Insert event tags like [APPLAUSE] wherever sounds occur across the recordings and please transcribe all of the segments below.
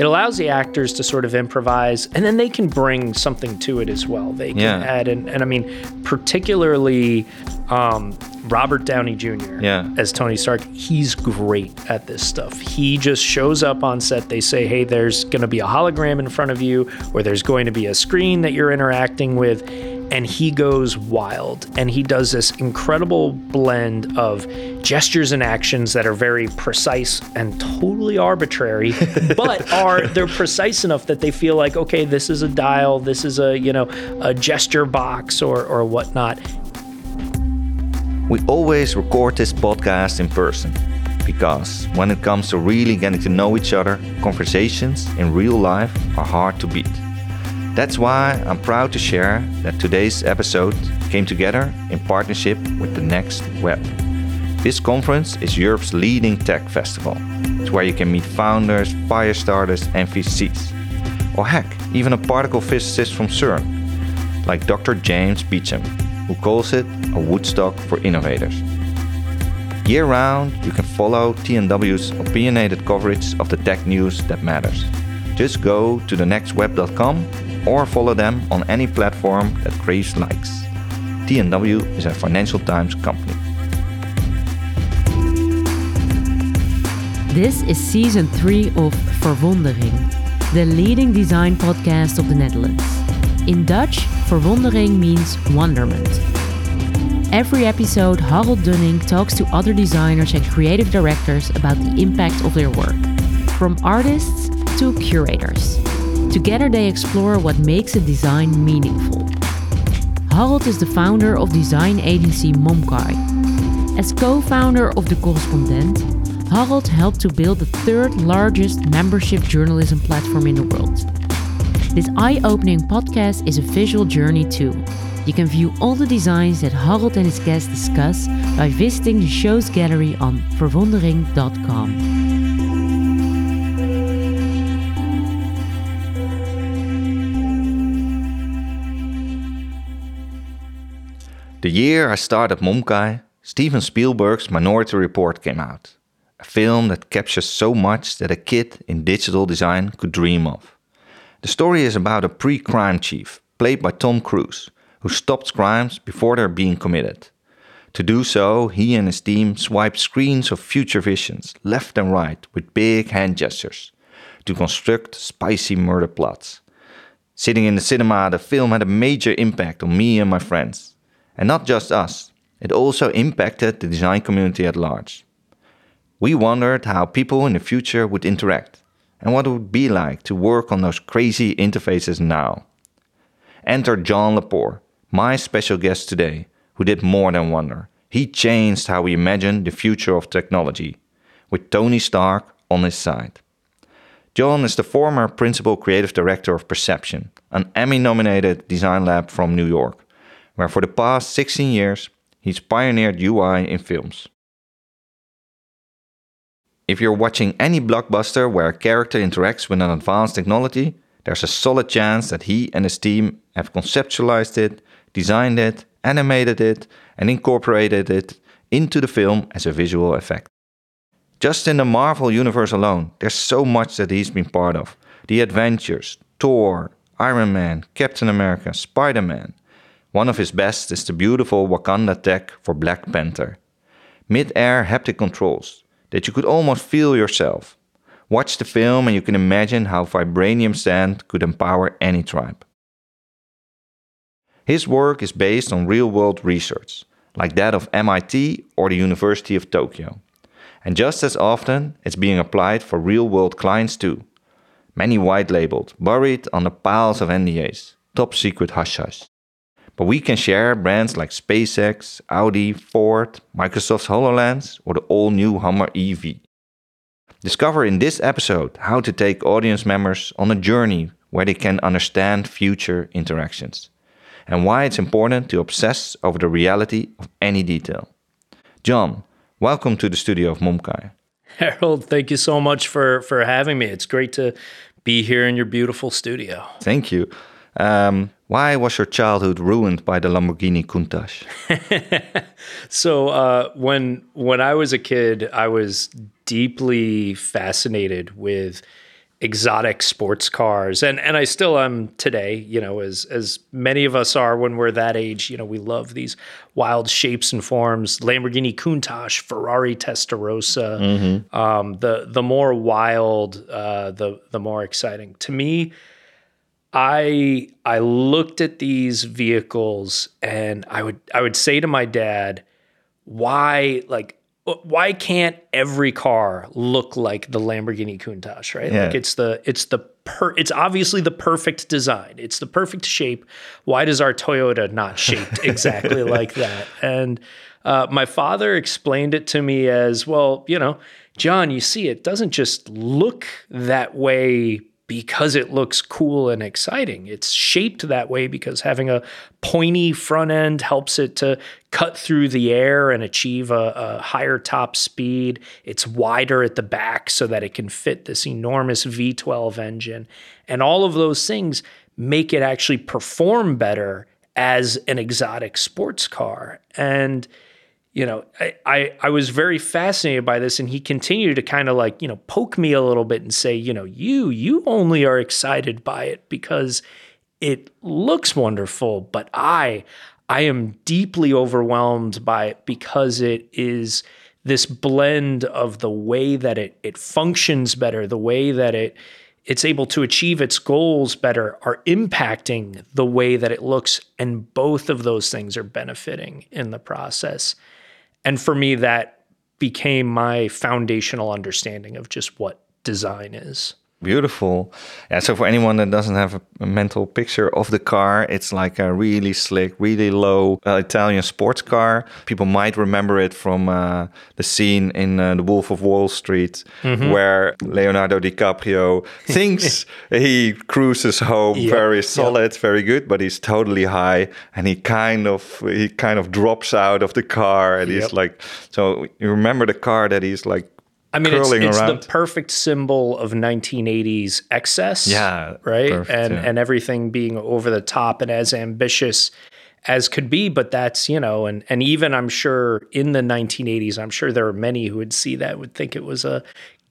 it allows the actors to sort of improvise and then they can bring something to it as well. They can Yeah. add, and, and I mean, particularly um, Robert Downey Jr. Yeah. as Tony Stark, he's great at this stuff. He just shows up on set. They say, hey, there's going to be a hologram in front of you, or there's going to be a screen that you're interacting with. And he goes wild. And he does this incredible blend of gestures and actions that are very precise and totally arbitrary, [LAUGHS] but are they're precise enough that they feel like, okay, this is a dial, this is a, you know, a gesture box or or whatnot. We always record this podcast in person because when it comes to really getting to know each other, conversations in real life are hard to beat. That's why I'm proud to share that today's episode came together in partnership with the Next Web. This conference is Europe's leading tech festival. It's where you can meet founders, fire starters, and VCs. Or heck, even a particle physicist from CERN, like Dr. James Beecham, who calls it a Woodstock for innovators. Year round, you can follow TNW's opinionated coverage of the tech news that matters. Just go to thenextweb.com or follow them on any platform that craves likes. TNW is a Financial Times company. This is season 3 of Verwondering, the leading design podcast of the Netherlands. In Dutch, verwondering means wonderment. Every episode, Harald Dunnink talks to other designers and creative directors about the impact of their work, from artists to curators. Together, they explore what makes a design meaningful. Harald is the founder of design agency Momkai. As co founder of The Correspondent, Harald helped to build the third largest membership journalism platform in the world. This eye opening podcast is a visual journey too. You can view all the designs that Harald and his guests discuss by visiting the show's gallery on verwondering.com. The year I started Momkai, Steven Spielberg's Minority Report came out. A film that captures so much that a kid in digital design could dream of. The story is about a pre crime chief, played by Tom Cruise, who stops crimes before they're being committed. To do so, he and his team swipe screens of future visions left and right with big hand gestures to construct spicy murder plots. Sitting in the cinema, the film had a major impact on me and my friends. And not just us, it also impacted the design community at large. We wondered how people in the future would interact and what it would be like to work on those crazy interfaces now. Enter John LePore, my special guest today, who did more than wonder. He changed how we imagine the future of technology, with Tony Stark on his side. John is the former principal creative director of Perception, an Emmy nominated design lab from New York, where for the past 16 years he's pioneered UI in films. If you're watching any blockbuster where a character interacts with an advanced technology, there's a solid chance that he and his team have conceptualized it, designed it, animated it, and incorporated it into the film as a visual effect. Just in the Marvel universe alone, there's so much that he's been part of. The Avengers, Thor, Iron Man, Captain America, Spider Man. One of his best is the beautiful Wakanda tech for Black Panther. Mid air haptic controls that you could almost feel yourself. Watch the film and you can imagine how vibranium sand could empower any tribe. His work is based on real world research, like that of MIT or the University of Tokyo. And just as often, it's being applied for real world clients too. Many white labeled, buried on the piles of NDAs, top secret hush hush. But we can share brands like SpaceX, Audi, Ford, Microsoft's HoloLens, or the all new Hummer EV. Discover in this episode how to take audience members on a journey where they can understand future interactions and why it's important to obsess over the reality of any detail. John, welcome to the studio of Momkai. Harald, thank you so much for for having me. It's great to be here in your beautiful studio. Thank you. Um, why was your childhood ruined by the Lamborghini Countach? [LAUGHS] So uh, when when I was a kid, I was deeply fascinated with exotic sports cars and and I still am today you know as as many of us are when we're that age you know we love these wild shapes and forms Lamborghini Countach Ferrari Testarossa mm-hmm. um, the the more wild uh, the the more exciting to me I I looked at these vehicles and I would I would say to my dad why like why can't every car look like the Lamborghini Countach, right? Yeah. Like it's the it's the per it's obviously the perfect design. It's the perfect shape. Why does our Toyota not shaped [LAUGHS] exactly like that? And uh, my father explained it to me as well. You know, John, you see, it doesn't just look that way because it looks cool and exciting. It's shaped that way because having a pointy front end helps it to cut through the air and achieve a, a, higher top speed. It's wider at the back so that it can fit this enormous V12 engine. And all of those things make it actually perform better as an exotic sports car. And you know, I, I, I was very fascinated by this, and he continued to kind of like, you know, poke me a little bit and say, you know, you you only are excited by it because it looks wonderful, but I I am deeply overwhelmed by it because it is this blend of the way that it it functions better, the way that it it's able to achieve its goals better are impacting the way that it looks and both of those things are benefiting in the process and for me, that became my foundational understanding of just what design is. Beautiful. Yeah, so for anyone that doesn't have a, a, mental picture of the car, it's like a really slick, really low uh, Italian sports car. People might remember it from uh, the scene in uh, The Wolf of Wall Street, mm-hmm. where Leonardo DiCaprio [LAUGHS] thinks he cruises home yep. very solid, yep. very good, but he's totally high, and he kind of he kind of drops out of the car, and yep. he's like, so you remember the car that he's like I mean, it's, it's the perfect symbol of 1980s excess. Yeah, right, perfect, and yeah. and everything being over the top and as ambitious as could be. But that's you know, and and even I'm sure in the 1980s, I'm sure there are many who would see that would think it was a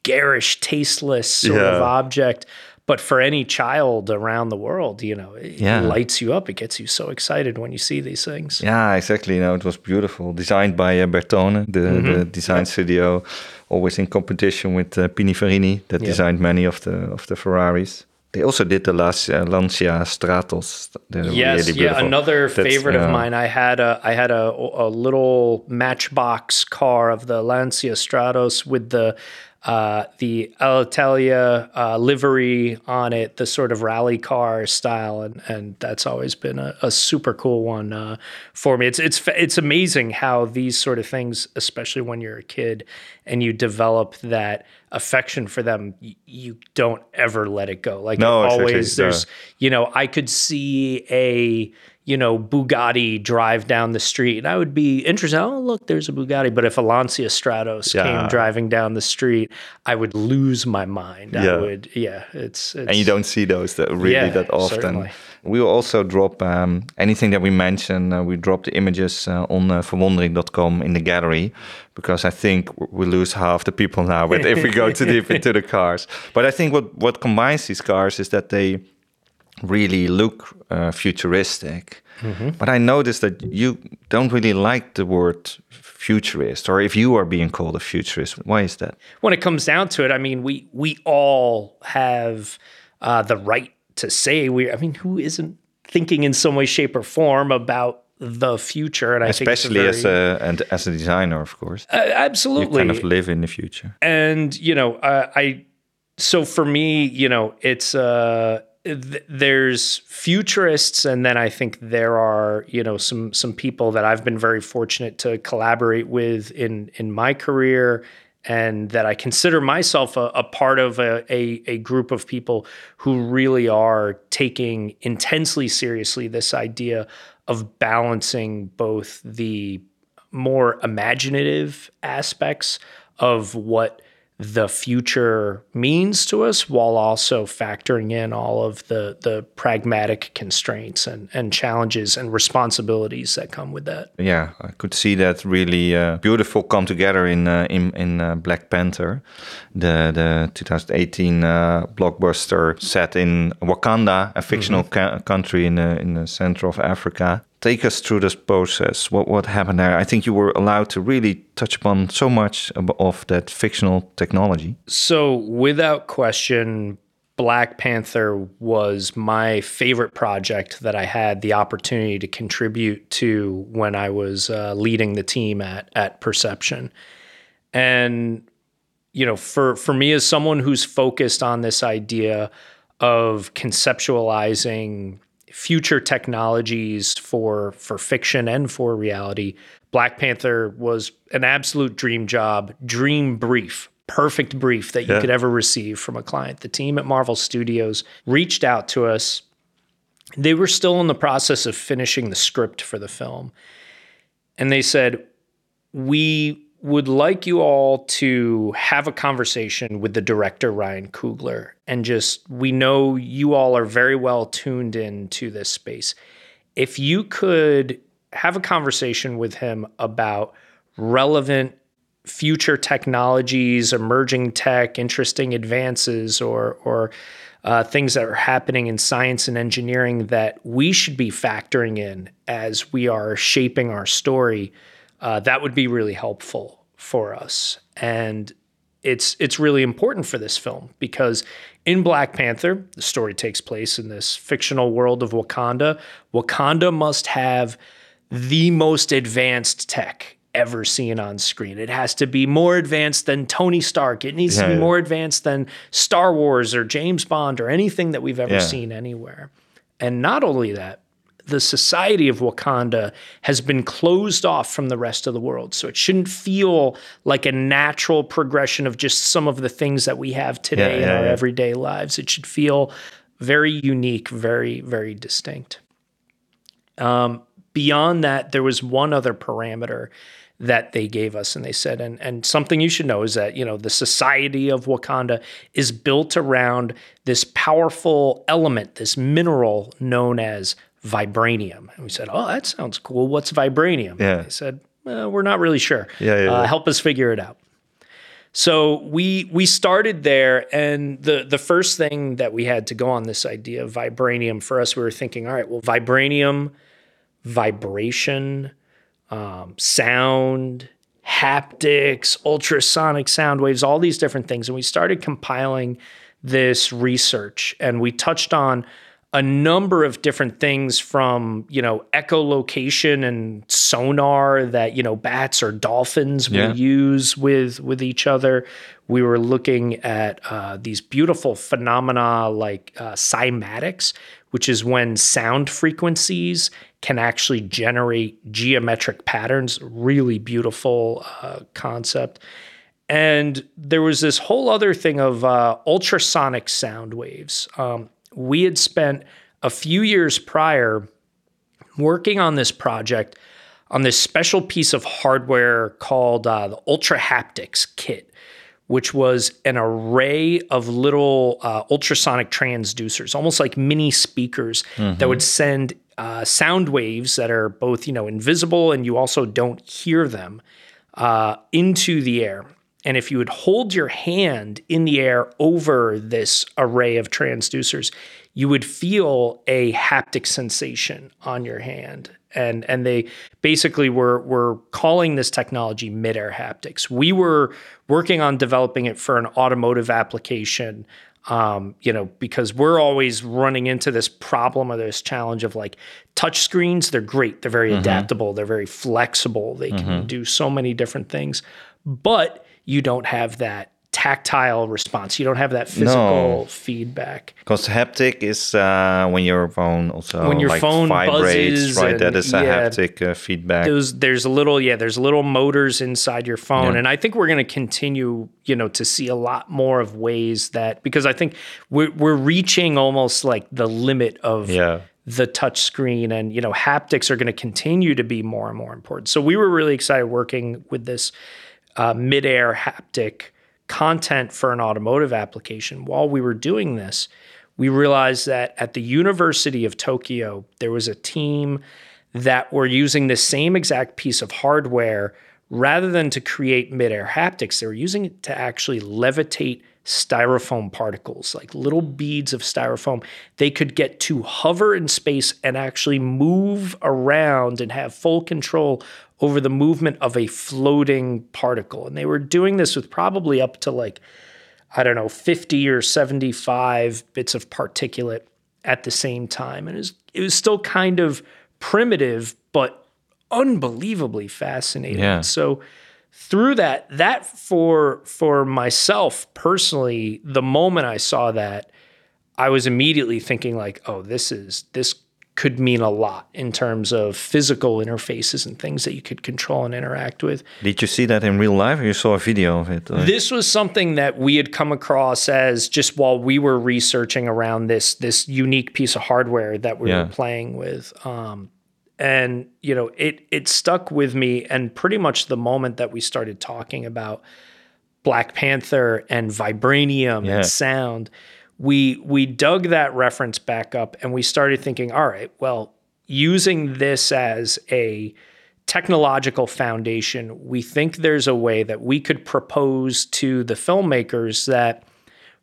garish, tasteless sort yeah. of object. But for any child around the world, you know, it yeah. lights you up. It gets you so excited when you see these things. Yeah, exactly. You know, it was beautiful, designed by uh, Bertone, the, mm-hmm. the design studio always in competition with uh, Pininfarina that designed many of the of the Ferraris. They also did the Lancia, Lancia Stratos. yes, really yeah, another That's, favorite of mine. I had a I had a, a little matchbox car of the Lancia Stratos with the uh, the Alitalia uh, livery on it, the sort of rally car style, and and that's always been a, a super cool one uh, for me. It's it's it's amazing how these sort of things, especially when you're a kid and you develop that affection for them, y- you don't ever let it go. Like no, always, there's you know I could see a you know, Bugatti drive down the street. And I would be interested. Oh, look, there's a Bugatti. But if a Lancia Stratos yeah. came driving down the street, I would lose my mind. Yeah. I would, yeah, it's, it's And you don't see those that really yeah, that often. Certainly. We will also drop um, anything that we mention. Uh, we drop the images uh, on uh, verwondering.com in the gallery because I think we lose half the people now But if we go too deep into the [LAUGHS] cars. But I think what, what combines these cars is that they really look uh, futuristic. Mm-hmm. But I noticed that you don't really like the word futurist, or if you are being called a futurist, why is that? When it comes down to it, I mean, we we all have uh, the right to say we. I mean, who isn't thinking in some way, shape, or form about the future? And I especially very, as a and as a designer, of course, uh, absolutely, you kind of live in the future. And you know, uh, I so for me, you know, it's uh there's futurists and then I think there are you know some some people that I've been very fortunate to collaborate with in in my career and that I consider myself a, a part of a, a, a group of people who really are taking intensely seriously this idea of balancing both the more imaginative aspects of what the future means to us while also factoring in all of the the pragmatic constraints and, and challenges and responsibilities that come with that. Yeah, I could see that really uh, beautiful come together in uh, in in uh, Black Panther, the the 2018 uh, blockbuster set in Wakanda, a fictional ca- country in the in the center of Africa. Take us through this process. What what happened there? I think you were allowed to really touch upon so much of that fictional technology. So, without question, Black Panther was my favorite project that I had the opportunity to contribute to when I was uh, leading the team at at Perception. And you know, for for me as someone who's focused on this idea of conceptualizing future technologies for for fiction and for reality, Black Panther was an absolute dream job, dream brief, perfect brief that you Yeah. could ever receive from a client. The team at Marvel Studios reached out to us. They were still in the process of finishing the script for the film. And they said, we would like you all to have a conversation with the director Ryan Coogler and just we know you all are very well tuned into this space. If you could have a conversation with him about relevant future technologies, emerging tech, interesting advances, or or uh, things that are happening in science and engineering that we should be factoring in as we are shaping our story, uh, that would be really helpful for us. And it's it's really important for this film because in Black Panther, the story takes place in this fictional world of Wakanda. Wakanda must have the most advanced tech ever seen on screen. It has to be more advanced than Tony Stark. It needs to be Yeah. more advanced than Star Wars or James Bond or anything that we've ever Yeah. seen anywhere. And not only that, the society of Wakanda has been closed off from the rest of the world. So it shouldn't feel like a natural progression of just some of the things that we have today in yeah, our yeah. everyday lives. It should feel very unique, very, very distinct. Um, beyond that, there was one other parameter that they gave us, and they said, and and something you should know is that you know the society of Wakanda is built around this powerful element, this mineral known as vibranium. And we said, oh, that sounds cool. What's vibranium? Yeah. They said, well, we're not really sure. Yeah, yeah, Uh, yeah. help us figure it out. So we we started there, and the the first thing that we had to go on this idea of vibranium for us, we were thinking, all right, well, vibranium, vibration, um, sound, haptics, ultrasonic sound waves, all these different things, and we started compiling this research, and we touched on a number of different things from you know echolocation and sonar that you know bats or dolphins Yeah. will use with with each other. We were looking at uh, these beautiful phenomena like uh, cymatics, which is when sound frequencies can actually generate geometric patterns. Really beautiful uh, concept. And there was this whole other thing of uh, ultrasonic sound waves. Um, we had spent a few years prior working on this project on this special piece of hardware called uh, the Ultrahaptics Kit, which was an array of little uh, ultrasonic transducers, almost like mini speakers that would send uh, sound waves that are both, you know, invisible and you also don't hear them uh, into the air. And if you would hold your hand in the air over this array of transducers, you would feel a haptic sensation on your hand. And and they basically were were calling this technology midair haptics. We were working on developing it for an automotive application. Um, you know, because we're always running into this problem or this challenge of like touch screens, they're great, they're very adaptable, they're very flexible, they can do so many different things, but you don't have that tactile response. You don't have that physical No. feedback. Because haptic is uh, when your phone also When your like phone vibrates, buzzes right? That and- is a yeah. haptic uh, feedback. Those there's a little yeah, there's little motors inside your phone, Yeah. and I think we're going to continue, you know, to see a lot more of ways that because I think we're we're reaching almost like the limit of Yeah. the touch screen and you know haptics are going to continue to be more and more important so we were really excited working with this uh, midair haptic content for an automotive application. While we were doing this, we realized that at the University of Tokyo, there was a team that were using the same exact piece of hardware rather than to create midair haptics, they were using it to actually levitate styrofoam particles, like little beads of styrofoam. They could get to hover in space and actually move around and have full control over the movement of a floating particle. And they were doing this with probably up to like, I don't know, 50 or 75 bits of particulate at the same time. And it was, it was still kind of primitive, but unbelievably fascinating. Yeah. So through that, that for for myself personally, the moment I saw that, I was immediately thinking like, oh, this is this could mean a lot in terms of physical interfaces and things that you could control and interact with. Did you see that in real life or you saw a video of it? Like- This was something that we had come across as just while we were researching around this this unique piece of hardware that we Yeah. were playing with. Um, and you know, it it stuck with me. And pretty much the moment that we started talking about Black Panther and vibranium Yeah. and sound, we we dug that reference back up and we started thinking, all right, well, using this as a technological foundation, we think there's a way that we could propose to the filmmakers that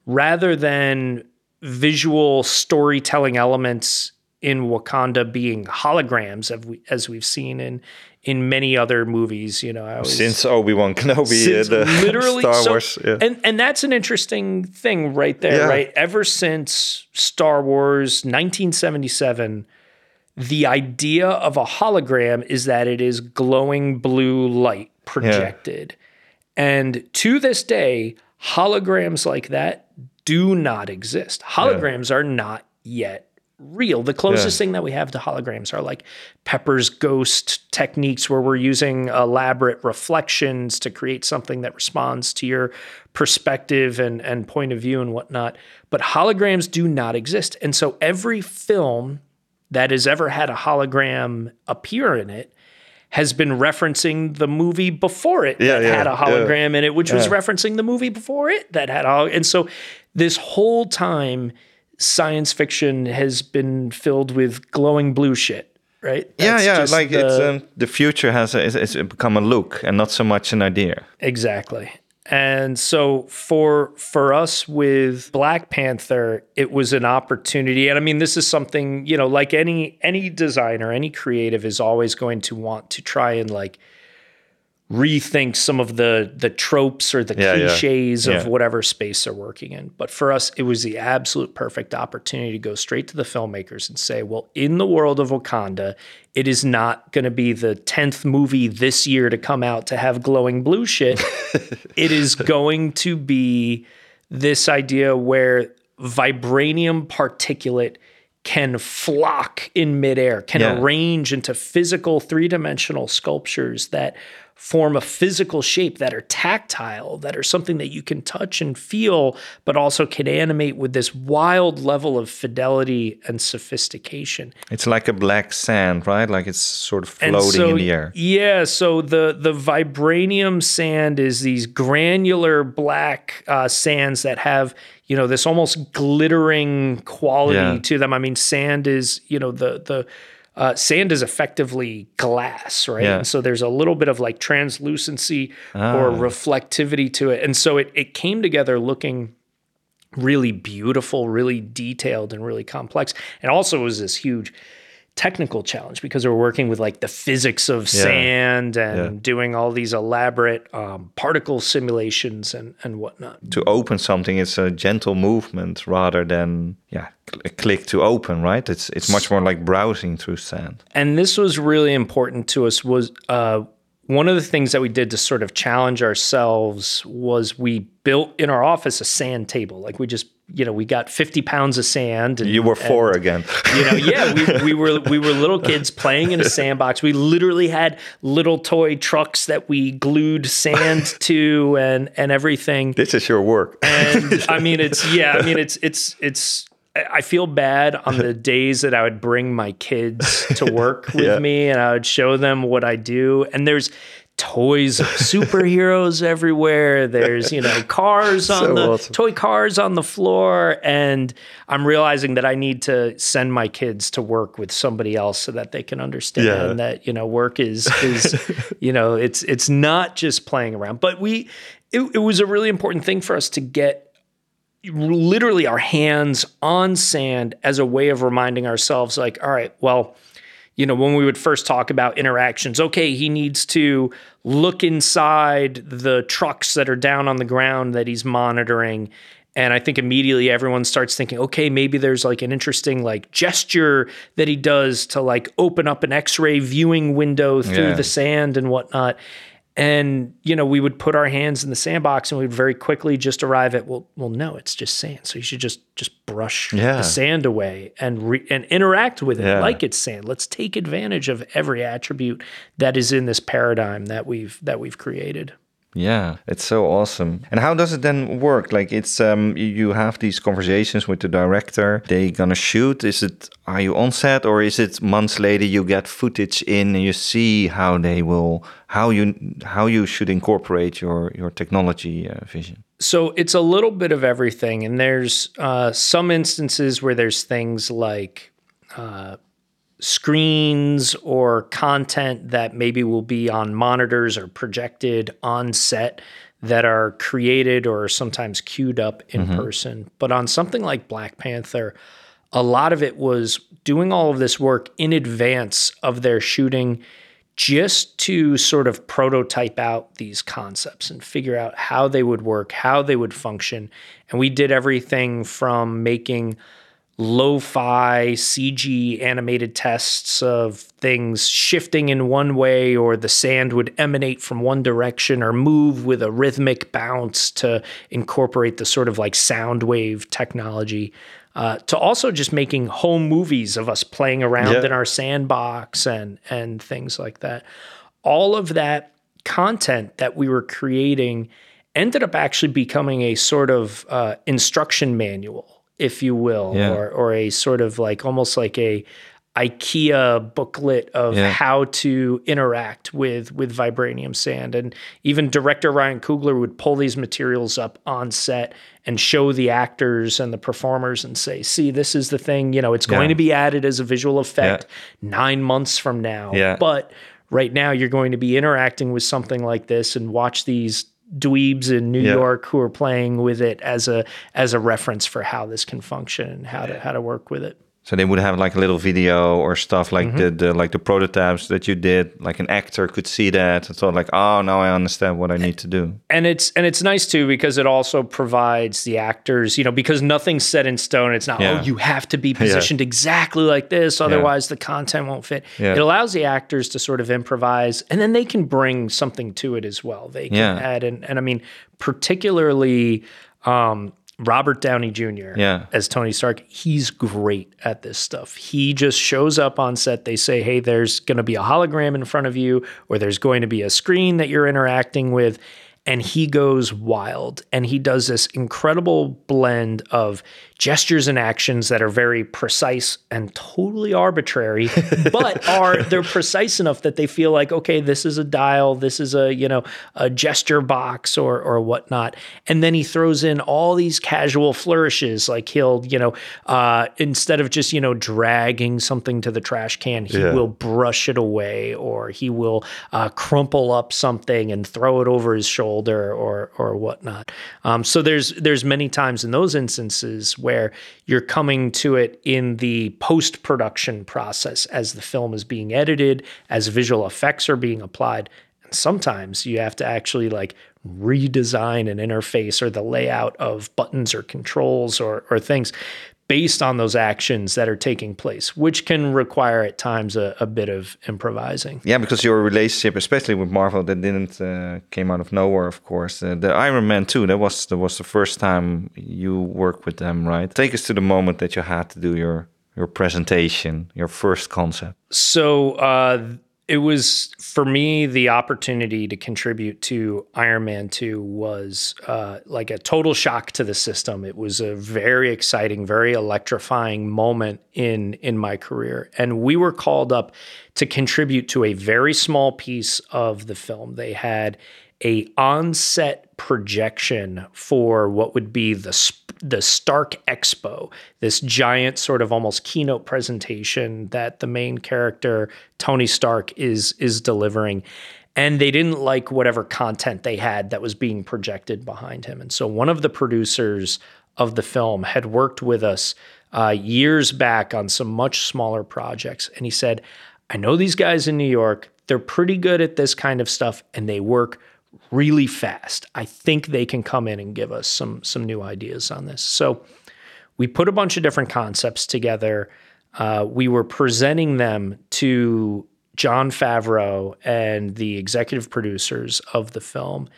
rather than visual storytelling elements in Wakanda being holograms, as, we, as we've seen in in many other movies, you know, always, Since Obi Wan Kenobi, since uh, the [LAUGHS] literally Star so- Wars. Yeah. and and that's an interesting thing right there Yeah. right ever since star wars 1977 the idea of a hologram is that it is glowing blue light projected and to this day holograms like that do not exist holograms are not yet real. The closest Yeah. thing that we have to holograms are like pepper's ghost techniques where we're using elaborate reflections to create something that responds to your perspective and, and point of view and whatnot. But holograms do not exist. And so every film that has ever had a hologram appear in it has been referencing the movie before it Yeah, that yeah, had a hologram in it, which was referencing the movie before it that had a and so this whole time science fiction has been filled with glowing blue shit, right? yeah, That's yeah. just Like it's the- um, the future has a, it's, it's become a look and not so much an idea. Exactly. And so for for us with Black Panther, it was an opportunity. And I mean, this is something, you know, like any any designer, any creative is always going to want to try and like rethink some of the the tropes or the Yeah, yeah. cliches of Yeah. whatever space they're working in. But for us, it was the absolute perfect opportunity to go straight to the filmmakers and say, well, in the world of Wakanda, it is not going to be the 10th movie this year to come out to have glowing blue shit. [LAUGHS] it is going to be this idea where vibranium particulate can flock in midair, can arrange into physical three dimensional sculptures that form a physical shape that are tactile, that are something that you can touch and feel, but also can animate with this wild level of fidelity and sophistication. It's like a black sand, right? Like it's sort of floating so- in the air. Yeah, so the the vibranium sand is these granular black uh, sands that have you know this almost glittering quality Yeah. to them. I mean, sand is you know the the uh, sand is effectively glass, right? Yeah. And so there's a little bit of like translucency or Ah. reflectivity to it, and so it it came together looking really beautiful, really detailed, and really complex. And also it was this huge technical challenge because we're working with like the physics of Yeah. sand and Yeah. doing all these elaborate um, particle simulations and and whatnot. To open something, it's a gentle movement rather than yeah, a click to open, right? It's it's much more like browsing through sand. and this was really important to us was uh, one of the things that we did to sort of challenge ourselves was we built in our office a sand table like we just you know we got 50 pounds of sand and You were and, four again. you know yeah we, we were we were little kids playing in a sandbox we literally had little toy trucks that we glued sand [LAUGHS] to and and everything this is your work. and [LAUGHS] I mean, it's yeah. I mean, it's it's it's. I feel bad on the [LAUGHS] days that I would bring my kids to work with Yeah. me and I would show them what I do. And there's toys of superheroes [LAUGHS] everywhere. There's, you know, cars on So the awesome. toy cars on the floor. And I'm realizing that I need to send my kids to work with somebody else so that they can understand Yeah. that, you know, work is [LAUGHS] is, you know, it's it's not just playing around. But we it, it was a really important thing for us to get literally our hands on sand as a way of reminding ourselves like all right well you know when we would first talk about interactions okay he needs to look inside the trucks that are down on the ground that he's monitoring and i think immediately everyone starts thinking okay maybe there's like an interesting like gesture that he does to like open up an x-ray viewing window through Yeah. the sand and whatnot and you know we would put our hands in the sandbox and we'd very quickly just arrive at well well no it's just sand so you should just just brush Yeah. the sand away and re- and interact with it Yeah. like it's sand let's take advantage of every attribute that is in this paradigm that we've that we've created Yeah, it's so awesome. And how does it then work? Like it's um you- you have these conversations with the director. They gonna shoot. Is it are you on set or is it months later you get footage in and you see how they will how you how you should incorporate your your technology uh, vision? So it's a little bit of everything, and there's uh, some instances where there's things like uh, screens or content that maybe will be on monitors or projected on set that are created or sometimes queued up in mm-hmm. person. But on something like Black Panther, a lot of it was doing all of this work in advance of their shooting just to sort of prototype out these concepts and figure out how they would work, how they would function. And we did everything from making lo-fi CG animated tests of things shifting in one way or the sand would emanate from one direction or move with a rhythmic bounce to incorporate the sort of like sound wave technology uh, to also just making home movies of us playing around Yeah. in our sandbox and and things like that all of that content that we were creating ended up actually becoming a sort of uh, instruction manual, if you will, Yeah. or or a sort of like almost like a IKEA booklet of Yeah. how to interact with with vibranium sand. And even director Ryan Coogler would pull these materials up on set and show the actors and the performers and say, "See, this is the thing. You know, it's going Yeah. to be added as a visual effect nine months from now, Yeah. but." right now you're going to be interacting with something like this and watch these dweebs in New Yeah. York who are playing with it as a as a reference for how this can function and how to how to work with it. So they would have like a little video or stuff like the, the like the prototypes that you did. Like an actor could see that and thought like, oh, now I understand what I need to do. And it's and it's nice too because it also provides the actors, you know, because nothing's set in stone. It's not Yeah. oh you have to be [LAUGHS] positioned exactly like this, otherwise the content won't fit. Yeah. It allows the actors to sort of improvise, and then they can bring something to it as well. They can Yeah. add and and I mean particularly. Um, Robert Downey Jr. Yeah. as Tony Stark, he's great at this stuff. He just shows up on set. They say, hey, there's going to be a hologram in front of you, or there's going to be a screen that you're interacting with. And he goes wild. And he does this incredible blend of gestures and actions that are very precise and totally arbitrary, [LAUGHS] but are they're precise enough that they feel like, okay, this is a dial, this is a, you know, a gesture box or or whatnot. And then he throws in all these casual flourishes, like he'll, you know, uh, instead of just, you know, dragging something to the trash can, he Yeah. will brush it away or he will uh, crumple up something and throw it over his shoulder or or whatnot. Um, so there's there's many times in those instances where you're coming to it in the post production process as the film is being edited, as visual effects are being applied. And sometimes you have to actually like redesign an interface or the layout of buttons or controls or, or things based on those actions that are taking place, which can require at times a, a bit of improvising. Yeah, because your relationship, especially with Marvel, that didn't uh, came out of nowhere. Of course, uh, the Iron Man too. That was that was the first time you worked with them, right? Take us to the moment that you had to do your your presentation, your first concept. So uh, it was for me the opportunity to contribute to Iron Man 2 was uh, like a total shock to the system. It was a very exciting, very electrifying moment in in my career, and we were called up to contribute to a very small piece of the film. They had a on-set projection for what would be the the Stark Expo, this giant sort of almost keynote presentation that the main character Tony Stark is is delivering. And they didn't like whatever content they had that was being projected behind him. And so one of the producers of the film had worked with us uh, years back on some much smaller projects. And he said, I know these guys in New York, they're pretty good at this kind of stuff and they work really fast. I think they can come in and give us some some new ideas on this. So we put a bunch of different concepts together. Uh, we were presenting them to Jon Favreau and the executive producers of the film.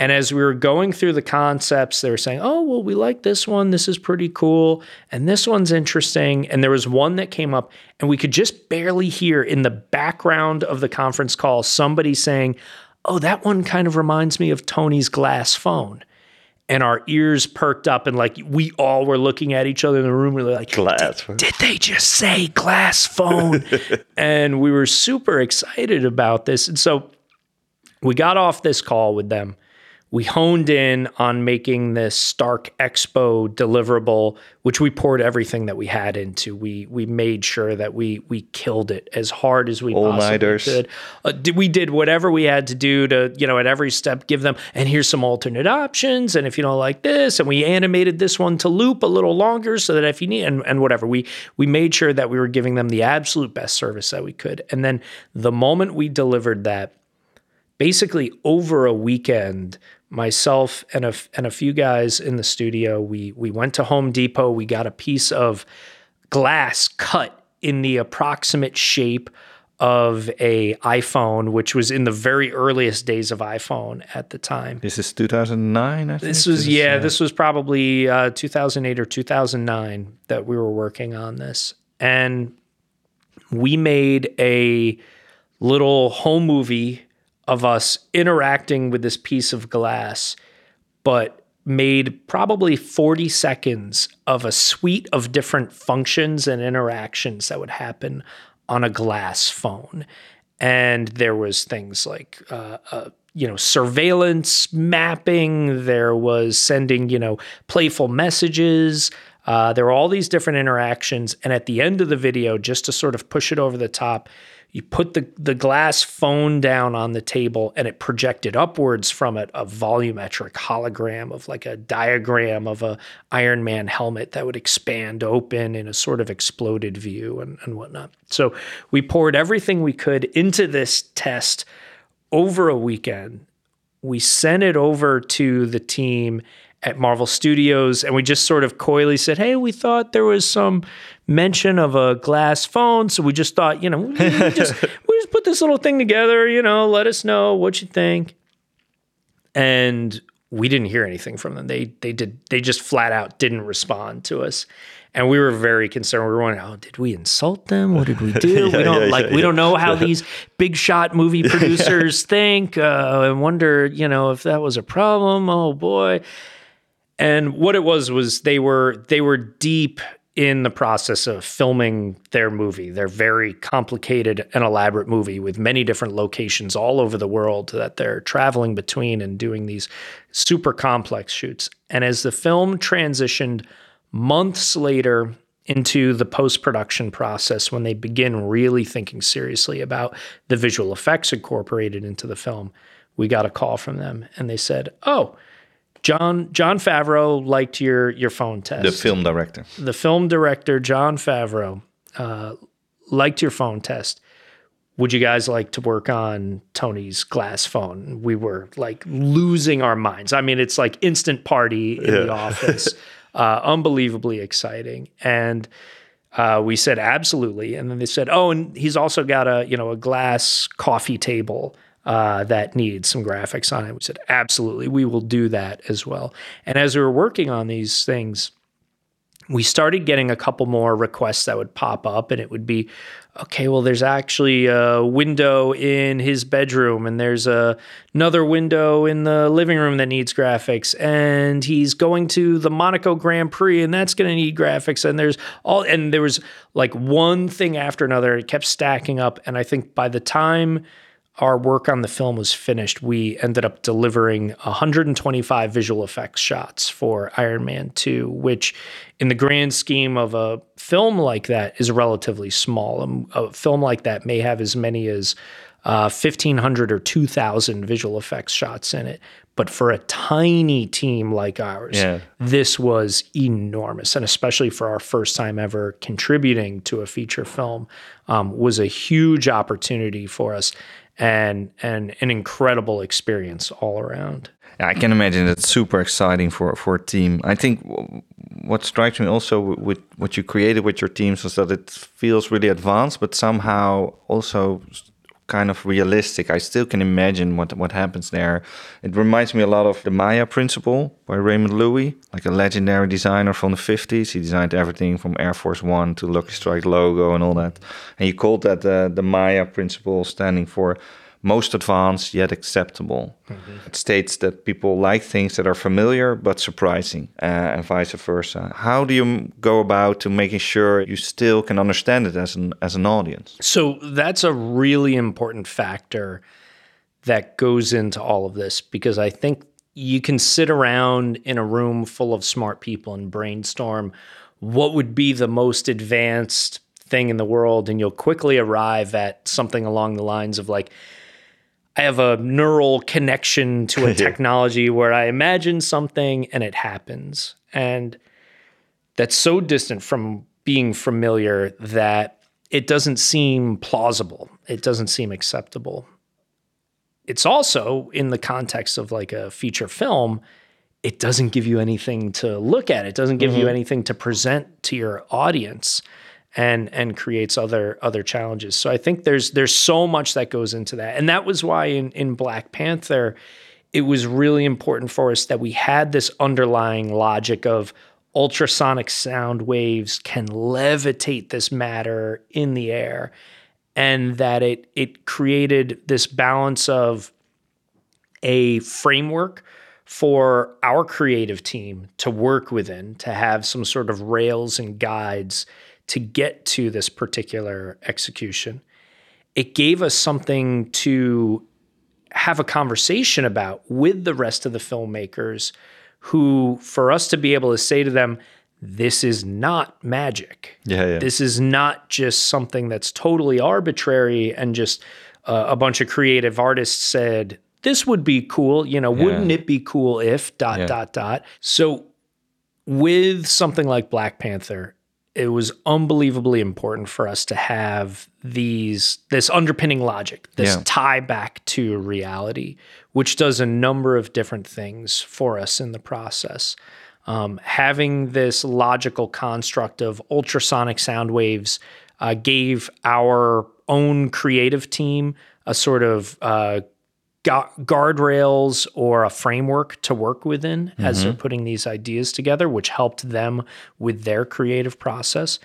And as we were going through the concepts, they were saying, Oh, well, we like this one. This is pretty cool. And this one's interesting. And there was one that came up, and we could just barely hear in the background of the conference call somebody saying, oh, that one kind of reminds me of Tony's glass phone. And our ears perked up, and like we all were looking at each other in the room. We were like, glass. Did, did they just say glass phone? [LAUGHS] and we were super excited about this. And so we got off this call with them we honed in on making this Stark Expo deliverable, which we poured everything that we had into. We we made sure that we we killed it as hard as we All possibly could. Uh, we did whatever we had to do to you know at every step give them and here's some alternate options and if you don't like this and we animated this one to loop a little longer so that if you need and, and whatever we we made sure that we were giving them the absolute best service that we could. And then the moment we delivered that, basically over a weekend myself and a, and a few guys in the studio, we, we went to Home Depot. We got a piece of glass cut in the approximate shape of a iPhone, which was in the very earliest days of iPhone at the time. This is 2009. I think. This was this yeah, uh, this was probably uh, 2008 or 2009 that we were working on this, and we made a little home movie of us interacting with this piece of glass, but made probably 40 seconds of a suite of different functions and interactions that would happen on a glass phone. And there was things like, uh, uh, you know, surveillance mapping. There was sending, you know, playful messages. Uh, there were all these different interactions. And at the end of the video, just to sort of push it over the top, you put the, the glass phone down on the table and it projected upwards from it a volumetric hologram of like a diagram of a Iron Man helmet that would expand open in a sort of exploded view and, and whatnot. So we poured everything we could into this test over a weekend. We sent it over to the team at Marvel Studios, and we just sort of coyly said, "Hey, we thought there was some mention of a glass phone, so we just thought, you know, we [LAUGHS] just we just put this little thing together. You know, let us know what you think." And we didn't hear anything from them. They they did they just flat out didn't respond to us. And we were very concerned. We were wondering, oh, did we insult them? What did we [LAUGHS] do? yeah, we don't yeah, like yeah, we don't know how these big shot movie [LAUGHS] producers think. Uh, I wonder, you know, if that was a problem. Oh boy. And what it was was they were they were deep in the process of filming their movie, their very complicated and elaborate movie with many different locations all over the world that they're traveling between and doing these super complex shoots. And as the film transitioned months later into the post production process, when they begin really thinking seriously about the visual effects incorporated into the film, we got a call from them and they said, Oh, Jon Jon Favreau liked your your phone test. The film director. The film director Jon Favreau uh, liked your phone test. Would you guys like to work on Tony's glass phone? We were like losing our minds. I mean, it's like instant party in yeah. the [LAUGHS] office. uh, unbelievably exciting. And uh, we said absolutely. And then they said, oh, and he's also got a you know a glass coffee table uh, that needs some graphics on it. We said, absolutely, we will do that as well. And as we were working on these things, we started getting a couple more requests that would pop up and it would be okay well there's actually a window in his bedroom and there's a, another window in the living room that needs graphics and he's going to the monaco grand prix and that's going to need graphics and there's all and there was like one thing after another it kept stacking up and i think by the time our work on the film was finished, we ended up delivering 125 visual effects shots for Iron Man 2, which, in the grand scheme of a film like that, is relatively small. Um, a, film like that may have as many as uh, 1,500 or 2,000 visual effects shots in it. But for a tiny team like ours, Yeah. this was enormous. And especially for our first time ever contributing to a feature film, um, was a huge opportunity for us and and an incredible experience all around. I can imagine that's super exciting for for a team. I think what strikes me also with, what you created with your teams was that it feels really advanced, but somehow also kind of realistic. I still can imagine what what happens there. It reminds me a lot of the Maya principle by Raymond Loewy, like a legendary designer from the 50s. He designed everything from Air Force One to Lucky Strike logo and all that. And he called that uh, the Maya principle, standing for most advanced yet acceptable. It states that people like things that are familiar but surprising, uh, and vice versa. How do you go about to making sure you still can understand it as an as an audience? So that's a really important factor that goes into all of this because I think you can sit around in a room full of smart people and brainstorm what would be the most advanced thing in the world and you'll quickly arrive at something along the lines of like I have a neural connection to a [LAUGHS] technology where I imagine something and it happens. And that's so distant from being familiar that it doesn't seem plausible. It doesn't seem acceptable. It's also in the context of like a feature film, it doesn't give you anything to look at. It doesn't give you mm-hmm. anything to present to your audience and and creates other other challenges. So I think there's there's so much that goes into that. And that was why in in Black Panther it was really important for us that we had this underlying logic of ultrasonic sound waves can levitate this matter in the air and that it it created this balance of a framework for our creative team to work within to have some sort of rails and guides to get to this particular execution it gave us something to have a conversation about with the rest of the filmmakers who for us to be able to say to them this is not magic Yeah, yeah. this is not just something that's totally arbitrary and just uh, a bunch of creative artists said this would be cool you know wouldn't it be cool if dot Yeah. dot dot so with something like black panther it was unbelievably important for us to have these this underpinning logic this Yeah. tie back to reality which does a number of different things for us in the process um, having this logical construct of ultrasonic sound waves uh, gave our own creative team a sort of uh, guardrails or a framework to work within as they're mm-hmm. putting these ideas together, which helped them with their creative process.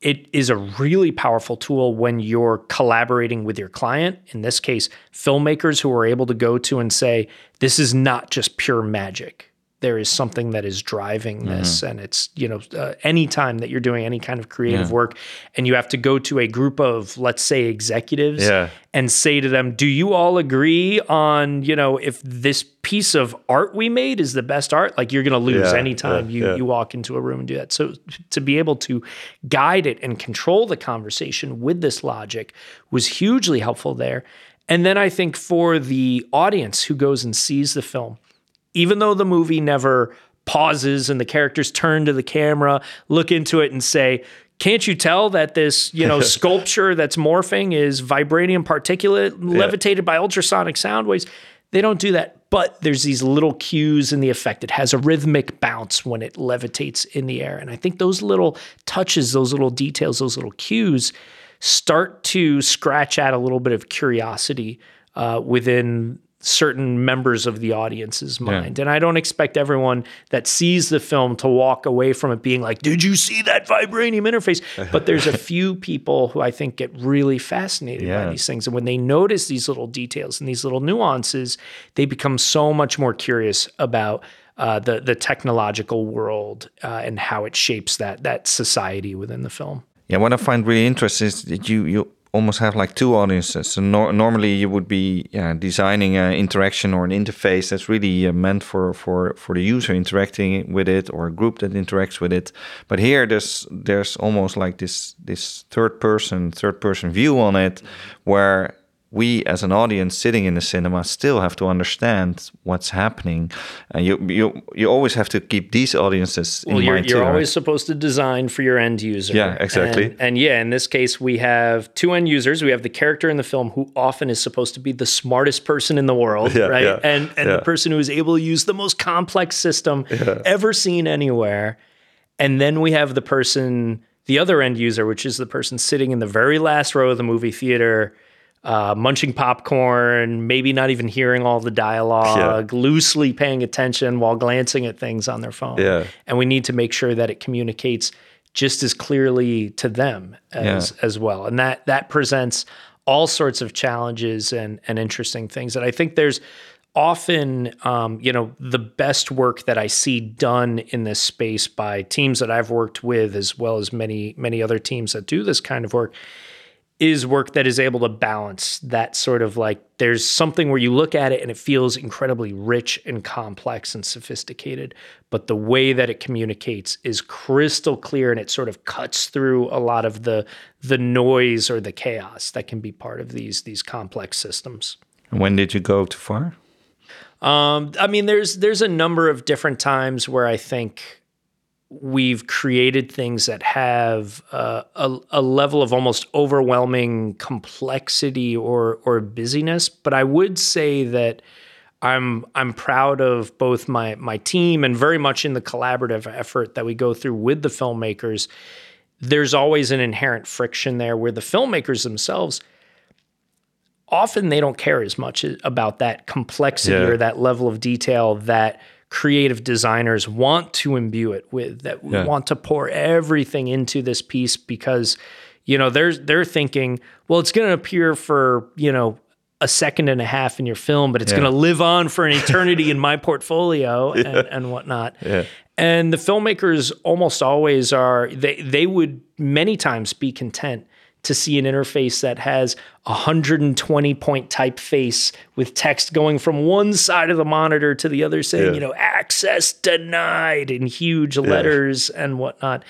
It is a really powerful tool when you're collaborating with your client, in this case, filmmakers who are able to go to and say, This is not just pure magic. There is something that is driving this. And it's, you know, uh, anytime that you're doing any kind of creative work and you have to go to a group of, let's say, executives Yeah. and say to them, "Do you all agree on you know if this piece of art we made is the best art?" Like you're going to lose Yeah, anytime yeah, you yeah. you walk into a room and do that. So to be able to guide it and control the conversation with this logic was hugely helpful there. And then I think for the audience who goes and sees the film, even though the movie never pauses and the characters turn to the camera, look into it and say, can't you tell that this, you know, [LAUGHS] sculpture that's morphing is vibranium particulate levitated by ultrasonic sound waves? They don't do that. But there's these little cues in the effect. It has a rhythmic bounce when it levitates in the air. And I think those little touches, those little details, those little cues start to scratch at a little bit of curiosity uh, within certain members of the audience's mind. And I don't expect everyone that sees the film to walk away from it being like, "Did you see that vibranium interface?" [LAUGHS] But there's a few people who I think get really fascinated Yeah. by these things, and when they notice these little details and these little nuances, they become so much more curious about. Uh, the the technological world uh, and how it shapes that that society within the film. Yeah, what I find really interesting is that you you almost have like two audiences. So nor- normally you would be yeah, designing an interaction or an interface that's really uh, meant for, for, for the user interacting with it or a group that interacts with it. But here there's there's almost like this this third person third person view on it, where we as an audience sitting in the cinema still have to understand what's happening. And you you you always have to keep these audiences in Well, you're, mind you're too. always right? supposed to design for your end user. Yeah, exactly. And, and yeah, in this case, we have two end users. We have the character in the film who often is supposed to be the smartest person in the world, Yeah, right? yeah, and and yeah. the person who is able to use the most complex system ever seen anywhere. And then we have the person, the other end user, which is the person sitting in the very last row of the movie theater. Uh, munching popcorn, maybe not even hearing all the dialogue, loosely paying attention while glancing at things on their phone. Yeah. and we need to make sure that it communicates just as clearly to them as as well. And that that presents all sorts of challenges and and interesting things and i think there's often um, you know the best work that i see done in this space by teams that i've worked with as well as many many other teams that do this kind of work is work that is able to balance that sort of like there's something where you look at it and it feels incredibly rich and complex and sophisticated but the way that it communicates is crystal clear and it sort of cuts through a lot of the the noise or the chaos that can be part of these these complex systems When did you go too far? um, I mean, there's there's a number of different times where I think we've created things that have uh, a, a level of almost overwhelming complexity or or busyness. But I would say that I'm I'm proud of both my my team and very much in the collaborative effort that we go through with the filmmakers. There's always an inherent friction there where the filmmakers themselves often they don't care as much about that complexity Yeah. or that level of detail that creative designers want to imbue it with that Yeah. want to pour everything into this piece because you know they're they're thinking well it's going to appear for you know a second and a half in your film but it's Yeah. going to live on for an [LAUGHS] eternity in my portfolio and, and whatnot and the filmmakers almost always are they they would many times be content to see an interface that has a 120 point typeface with text going from one side of the monitor to the other saying, Yeah. you know, access denied in huge letters and whatnot.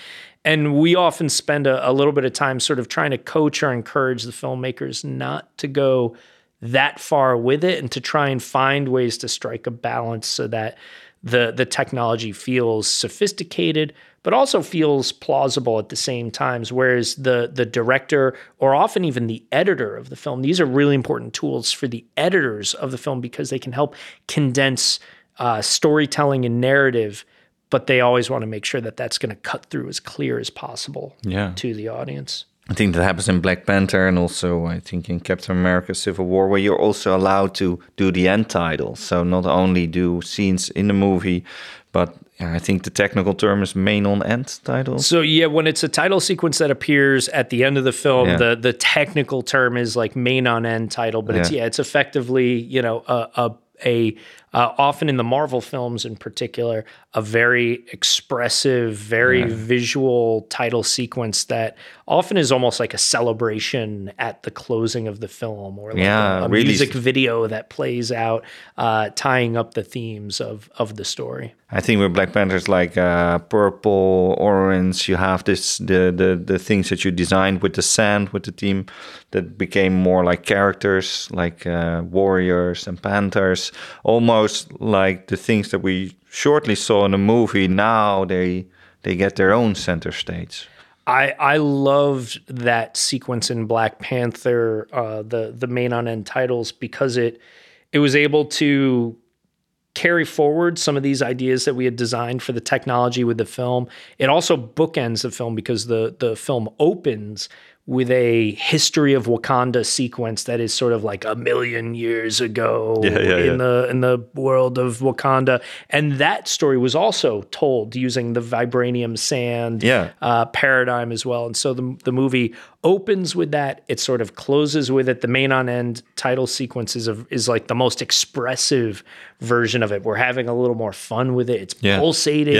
And we often spend a, a little bit of time sort of trying to coach or encourage the filmmakers not to go that far with it and to try and find ways to strike a balance so that the the technology feels sophisticated but also feels plausible at the same times whereas the the director or often even the editor of the film these are really important tools for the editors of the film because they can help condense uh, storytelling and narrative but they always want to make sure that that's going to cut through as clear as possible Yeah. to the audience I think that happens in Black Panther and also I think in Captain America Civil War where you're also allowed to do the end title. So not only do scenes in the movie, but yeah, I think the technical term is main on end title. So yeah, when it's a title sequence that appears at the end of the film, Yeah. the the technical term is like main on end title, but it's Yeah. yeah, it's effectively you know a a, a uh, often in the Marvel films in particular a very expressive, very visual title sequence that often is almost like a celebration at the closing of the film or like Yeah, a, a really. music video that plays out, uh, tying up the themes of of the story. I think with Black Panther it's like uh, purple, orange. You have this the, the the things that you designed with the sand with the team that became more like characters, like uh, warriors and panthers, almost like the things that we shortly saw in the movie. Now they they get their own center stage. I I loved that sequence in Black Panther, uh, the the main on end titles because it it was able to carry forward some of these ideas that we had designed for the technology with the film. It also bookends the film because the the film opens with a history of Wakanda sequence that is sort of like a million years ago Yeah, yeah, in yeah. the in the world of Wakanda, and that story was also told using the vibranium sand Yeah. uh, paradigm as well. And so the the movie opens with that. It sort of closes with it. The main on end title sequence is, of, is like the most expressive version of it. We're having a little more fun with it. It's pulsating.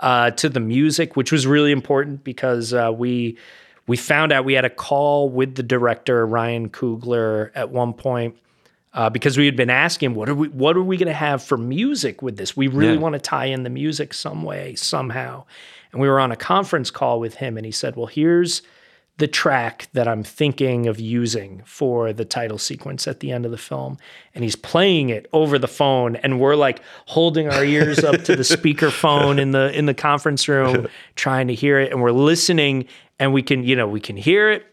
Uh, to the music, which was really important because uh, we we found out we had a call with the director Ryan Coogler at one point. Uh, because we had been asking, what are we, what are we going to have for music with this? We really Yeah. want to tie in the music some way, somehow. And we were on a conference call with him, and he said, "Well, here's the track that I'm thinking of using for the title sequence at the end of the film. And he's playing it over the phone and we're like holding our ears up to the [LAUGHS] speaker phone in the in the conference room trying to hear it and we're listening and we can, you know, we can hear it.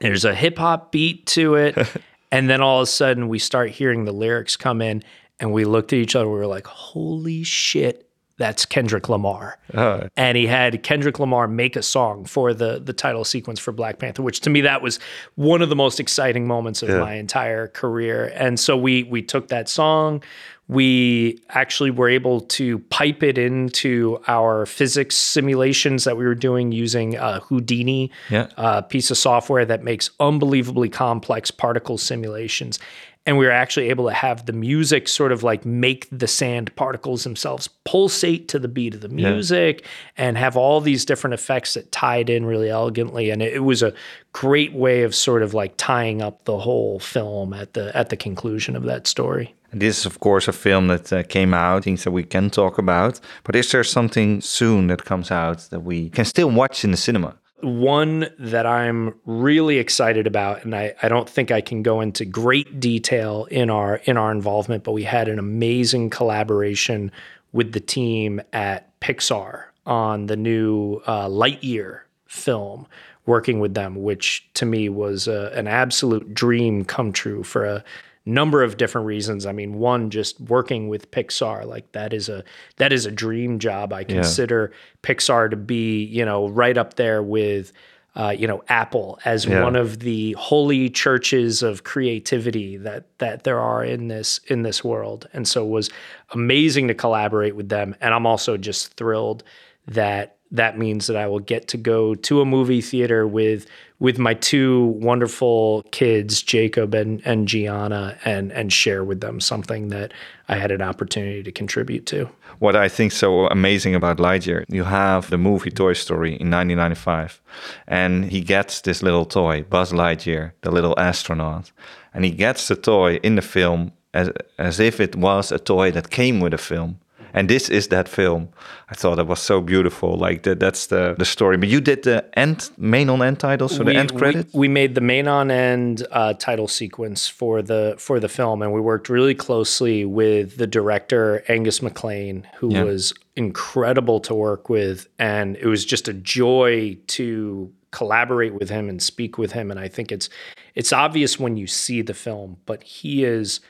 There's a hip hop beat to it. [LAUGHS] and then all of a sudden we start hearing the lyrics come in and we looked at each other we were like, "Holy shit, that's Kendrick Lamar." Oh, and he had Kendrick Lamar make a song for the the title sequence for Black Panther, which to me that was one of the most exciting moments of my entire career. And so we we took that song, we actually were able to pipe it into our physics simulations that we were doing using uh, Houdini, Yeah. a piece of software that makes unbelievably complex particle simulations. And we were actually able to have the music sort of like make the sand particles themselves pulsate to the beat of the music and have all these different effects that tied in really elegantly. And it, it was a great way of sort of like tying up the whole film at the at the conclusion of that story. This is, of course, a film that uh, came out, things that we can talk about. But is there something soon that comes out that we can still watch in the cinema? One that I'm really excited about, and I, I don't think I can go into great detail in our in our involvement, but we had an amazing collaboration with the team at Pixar on the new uh, Lightyear film, working with them, which to me was uh, an absolute dream come true for a number of different reasons. I mean, one, just working with Pixar, like that is a that is a dream job. I consider Pixar to be, you know, right up there with uh, you know, Apple as Yeah. one of the holy churches of creativity that that there are in this in this world. And so it was amazing to collaborate with them. And I'm also just thrilled that that means that I will get to go to a movie theater with with my two wonderful kids, Jacob and and Gianna, and and share with them something that I had an opportunity to contribute to. What I think so amazing about Lightyear, you have the movie Toy Story in 1995, and he gets this little toy, Buzz Lightyear, the little astronaut, and he gets the toy in the film as as if it was a toy that came with a film. And this is that film. I thought it was so beautiful. Like that, that's the the story. But you did the end main on end title, so the we, end we- credit. We, made the main on end uh, title sequence for the for the film, and we worked really closely with the director Angus MacLean, who Yeah. was incredible to work with, and it was just a joy to collaborate with him and speak with him. And I think it's it's obvious when you see the film, but he is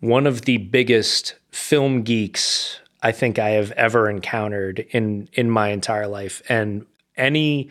one of the biggest film geeks I think I have ever encountered in in my entire life. And any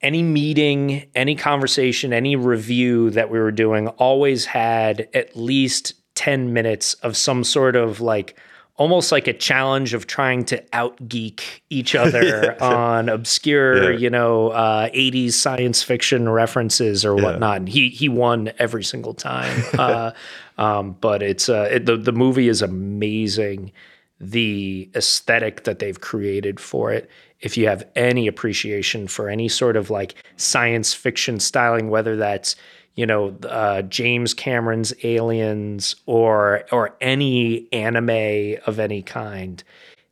any meeting, any conversation, any review that we were doing always had at least 10 minutes of some sort of like almost like a challenge of trying to out geek each [LAUGHS] other on obscure, Yeah. you know, uh, 80s science fiction references or whatnot. And he he won every single time. [LAUGHS] uh, um, but it's uh, it, the the movie is amazing. The aesthetic that they've created for it. If you have any appreciation for any sort of like science fiction styling, whether that's you know uh, James Cameron's Aliens or or any anime of any kind,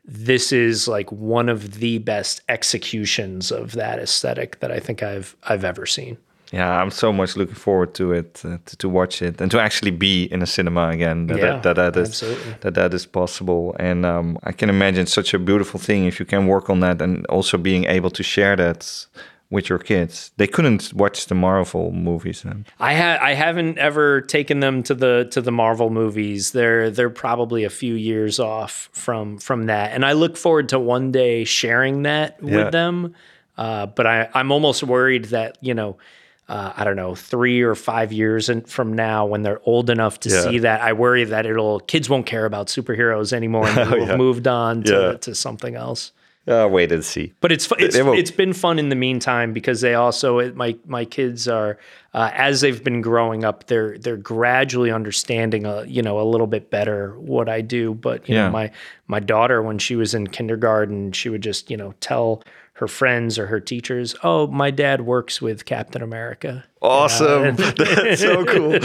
this is like one of the best executions of that aesthetic that I think I've I've ever seen. Yeah, I'm so much looking forward to it, uh, to, to watch it, and to actually be in a cinema again. That Yeah, that, that, that is absolutely. that that is possible, and um, I can imagine such a beautiful thing if you can work on that, and also being able to share that with your kids. They couldn't watch the Marvel movies. Then. I ha- I haven't ever taken them to the to the Marvel movies. They're they're probably a few years off from from that, and I look forward to one day sharing that Yeah. with them. Uh, but I, I'm almost worried that you know. Uh, I don't know, three or five years in, from now, when they're old enough to Yeah. see that, I worry that it'll kids won't care about superheroes anymore and [LAUGHS] they'll have moved on to, Yeah. to something else. Uh, wait and see. But it's it's, won't- it's been fun in the meantime because they also it, my my kids are uh, as they've been growing up they're they're gradually understanding a you know a little bit better what I do. But you Yeah. know my my daughter when she was in kindergarten she would just you know tell her friends or her teachers, "Oh, my dad works with Captain America." Awesome. [LAUGHS] [LAUGHS] That's so cool.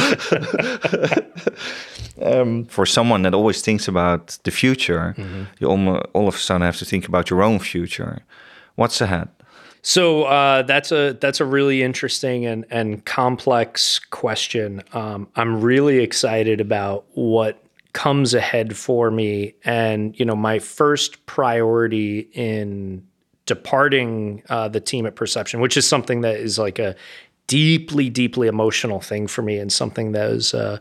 [LAUGHS] um, for someone that always thinks about the future, you almost, all of a sudden have to think about your own future. What's ahead? So uh, that's a that's a really interesting and and complex question. Um, I'm really excited about what comes ahead for me, and you know, my first priority in departing uh, the team at Perception, which is something that is like a deeply, deeply emotional thing for me, and something that is uh,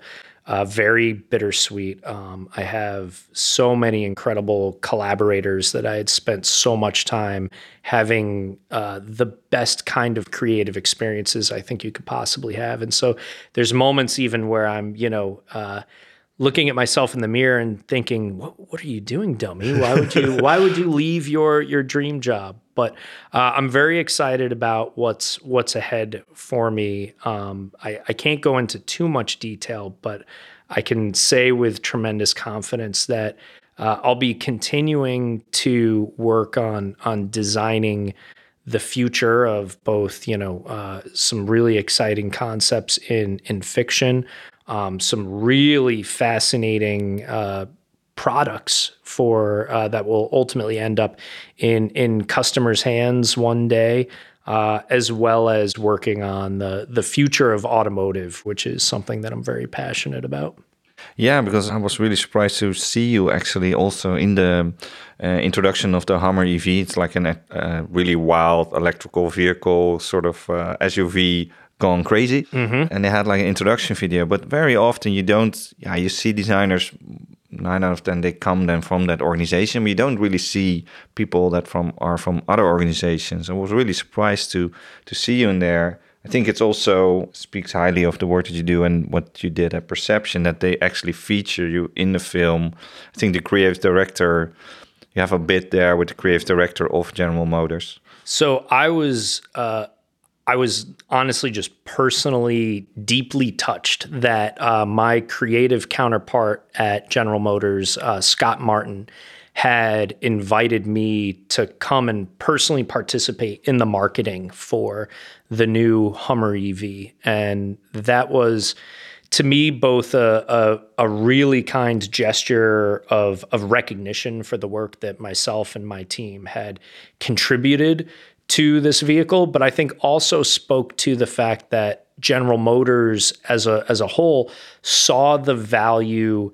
uh, very bittersweet. Um, I have so many incredible collaborators that I had spent so much time having uh, the best kind of creative experiences I think you could possibly have. And so there's moments even where I'm, you know, uh, looking at myself in the mirror and thinking, "What, what are you doing, dummy? Why would you? why would you leave your your dream job?" But uh, I'm very excited about what's what's ahead for me. Um, I, I can't go into too much detail, but I can say with tremendous confidence that uh, I'll be continuing to work on on designing the future of both, you know, uh, some really exciting concepts in in fiction, um, some really fascinating uh, products for uh, that will ultimately end up in in customers' hands one day, uh, as well as working on the the future of automotive, which is something that I'm very passionate about. Yeah, because I was really surprised to see you actually also in the uh, introduction of the Hummer EV. It's like a uh, really wild electrical vehicle, sort of uh, SUV gone crazy. And they had like an introduction video. But very often you don't, yeah, you see designers, nine out of 10, they come then from that organization. we don't really see people that from are from other organizations. I was really surprised to to see you in there. I think it's also speaks highly of the work that you do and what you did at Perception that they actually feature you in the film. I think the creative director, you have a bit there with the creative director of General Motors. So I was uh, I was honestly just personally deeply touched that uh, my creative counterpart at General Motors, uh, Scott Martin, had invited me to come and personally participate in the marketing for the new Hummer EV, and that was to me both a, a, a really kind gesture of, of recognition for the work that myself and my team had contributed to this vehicle, but I think also spoke to the fact that General Motors as a as a whole saw the value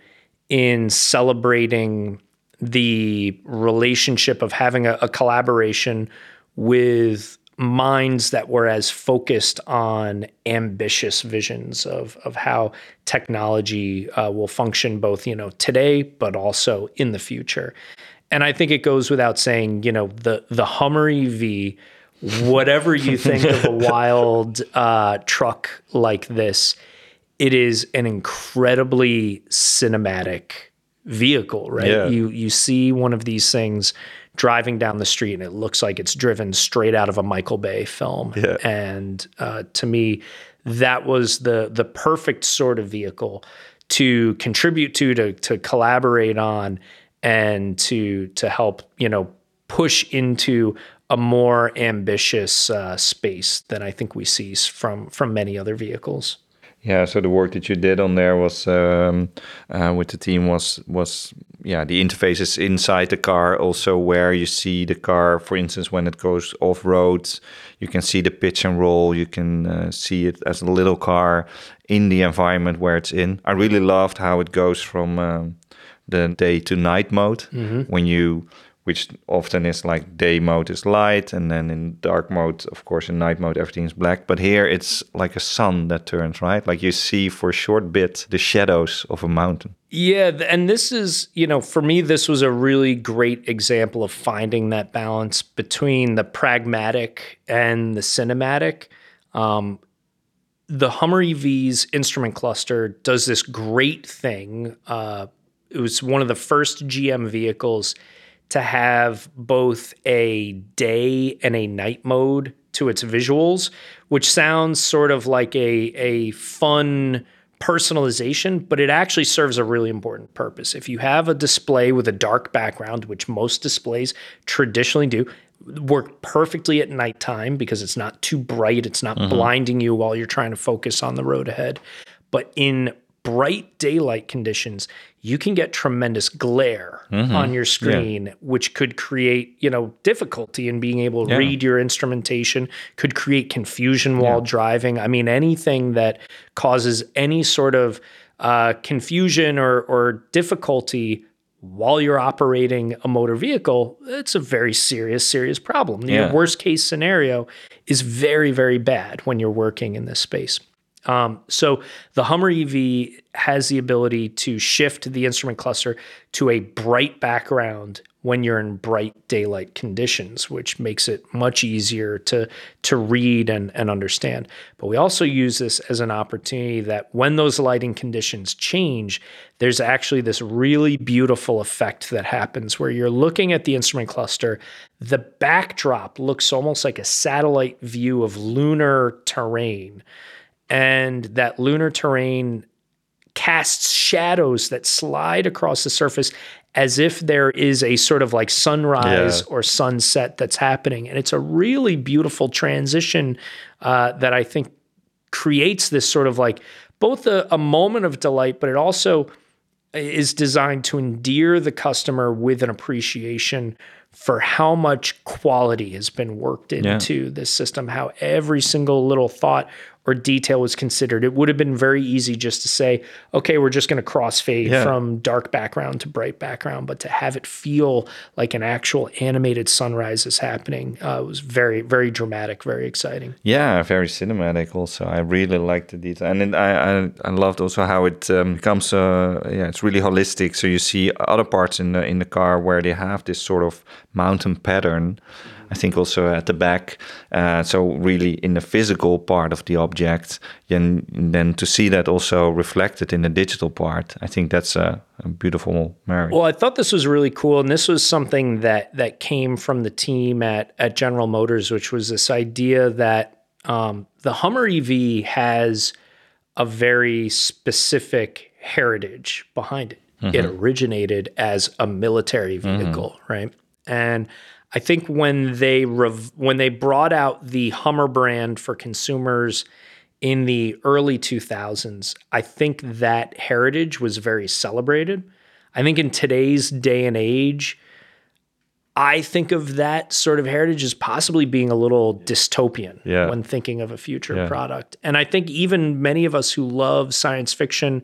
in celebrating the relationship of having a, a collaboration with minds that were as focused on ambitious visions of of how technology uh, will function both you know today but also in the future and I think it goes without saying you know the the Hummer EV whatever you [LAUGHS] think of a wild uh, truck like this it is an incredibly cinematic vehicle right Yeah. you you see one of these things driving down the street and it looks like it's driven straight out of a Michael Bay film. Yeah. And uh, to me, that was the the perfect sort of vehicle to contribute to, to to collaborate on, and to to help you know push into a more ambitious uh, space than I think we see from from many other vehicles. Yeah, so the work that you did on there was um, uh, with the team was was yeah the interfaces inside the car, also where you see the car, for instance, when it goes off road, you can see the pitch and roll, you can uh, see it as a little car in the environment where it's in. I really loved how it goes from um, the day to night mode when you which often is like day mode is light, and then in dark mode, of course, in night mode, everything is black. But here it's like a sun that turns, right? Like you see for a short bit the shadows of a mountain. Yeah, and this is, you know, for me, this was a really great example of finding that balance between the pragmatic and the cinematic. Um, the Hummer EV's instrument cluster does this great thing. Uh, it was one of the first GM vehicles to have both a day and a night mode to its visuals, which sounds sort of like a a fun personalization, but it actually serves a really important purpose. If you have a display with a dark background, which most displays traditionally do, work perfectly at nighttime because it's not too bright, it's not mm-hmm. blinding you while you're trying to focus on the road ahead. But in bright daylight conditions, you can get tremendous glare on your screen, which could create, you know, difficulty in being able to Yeah. read your instrumentation, could create confusion while driving. I mean, anything that causes any sort of uh, confusion or, or difficulty while you're operating a motor vehicle, it's a very serious, serious problem. Yeah. Your worst case scenario is very, very bad when you're working in this space. Um, so the Hummer EV has the ability to shift the instrument cluster to a bright background when you're in bright daylight conditions, which makes it much easier to to read and, and understand. But we also use this as an opportunity that when those lighting conditions change, there's actually this really beautiful effect that happens where you're looking at the instrument cluster, the backdrop looks almost like a satellite view of lunar terrain and that lunar terrain casts shadows that slide across the surface as if there is a sort of like sunrise Yeah. or sunset that's happening. And it's a really beautiful transition uh, that I think creates this sort of like both a, a moment of delight, but it also is designed to endear the customer with an appreciation for how much quality has been worked into this system, how every single little thought or detail was considered. It would have been very easy just to say, okay, we're just going to crossfade Yeah. from dark background to bright background, but to have it feel like an actual animated sunrise is happening uh, was very, very dramatic, very exciting. Yeah, very cinematic. Also, I really liked the detail, and I I, I loved also how it um, becomes. Uh, yeah, it's really holistic. So you see other parts in the in the car where they have this sort of mountain pattern. I think also at the back. Uh, so really in the physical part of the object, and then to see that also reflected in the digital part, I think that's a, a beautiful marriage. Well, I thought this was really cool, and this was something that that came from the team at at General Motors, which was this idea that um, the Hummer EV has a very specific heritage behind it. It originated as a military vehicle, right? And I think when they rev- when they brought out the Hummer brand for consumers in the early 2000s, I think that heritage was very celebrated. I think in today's day and age, I think of that sort of heritage as possibly being a little dystopian Yeah. when thinking of a future Yeah. product. And I think even many of us who love science fiction,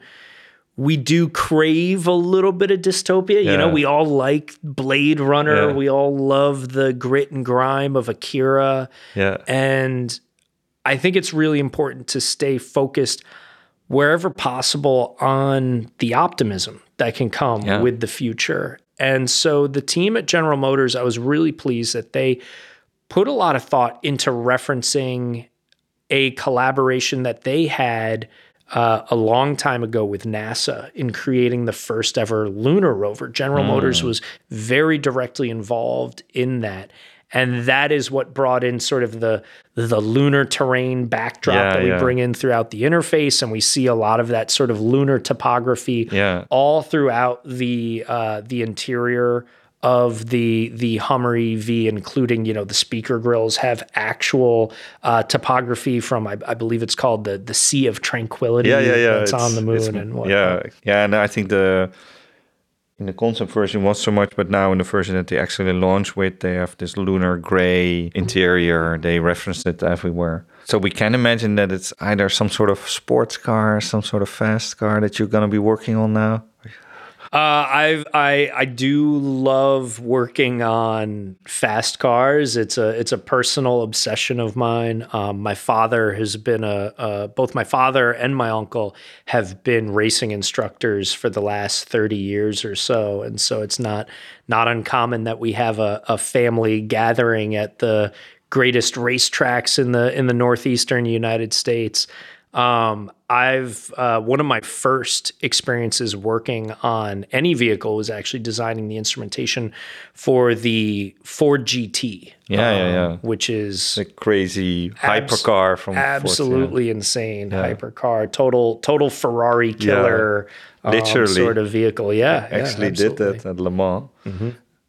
we do crave a little bit of dystopia. You know, we all like Blade Runner, Yeah. we all love the grit and grime of Akira. yeah, And I think it's really important to stay focused wherever possible on the optimism that can come Yeah. with the future. And so the team at General Motors, I was really pleased that they put a lot of thought into referencing a collaboration that they had uh, a long time ago with NASA in creating the first ever lunar rover. General Motors was very directly involved in that. And that is what brought in sort of the the lunar terrain backdrop Yeah, that we yeah. bring in throughout the interface, and we see a lot of that sort of lunar topography Yeah. all throughout the uh, the interior of the the Hummer EV, including you know the speaker grills have actual uh, topography from I, I believe it's called the the Sea of Tranquility. yeah, yeah, yeah. That's on the moon and whatnot. yeah, yeah. And I think the in the concept version was so much, but now in the version that they actually launched with, they have this lunar gray interior. They reference it everywhere. So we can imagine that it's either some sort of sports car, some sort of fast car that you're gonna be working on now. Uh, I've I I do love working on fast cars. It's a it's a personal obsession of mine. Um, my father has been a, a both my father and my uncle have been racing instructors for the last thirty years or so, and so it's not not uncommon that we have a, a family gathering at the greatest racetracks in the in the northeastern United States. Um, I've uh, one of my first experiences working on any vehicle was actually designing the instrumentation for the Ford GT. Yeah, yeah, um, yeah. Which is The crazy abs- hypercar from Ford, yeah. absolutely insane hypercar, total total Ferrari killer, um, Literally. sort of vehicle. Yeah, yeah, Actually, did that at Le Mans.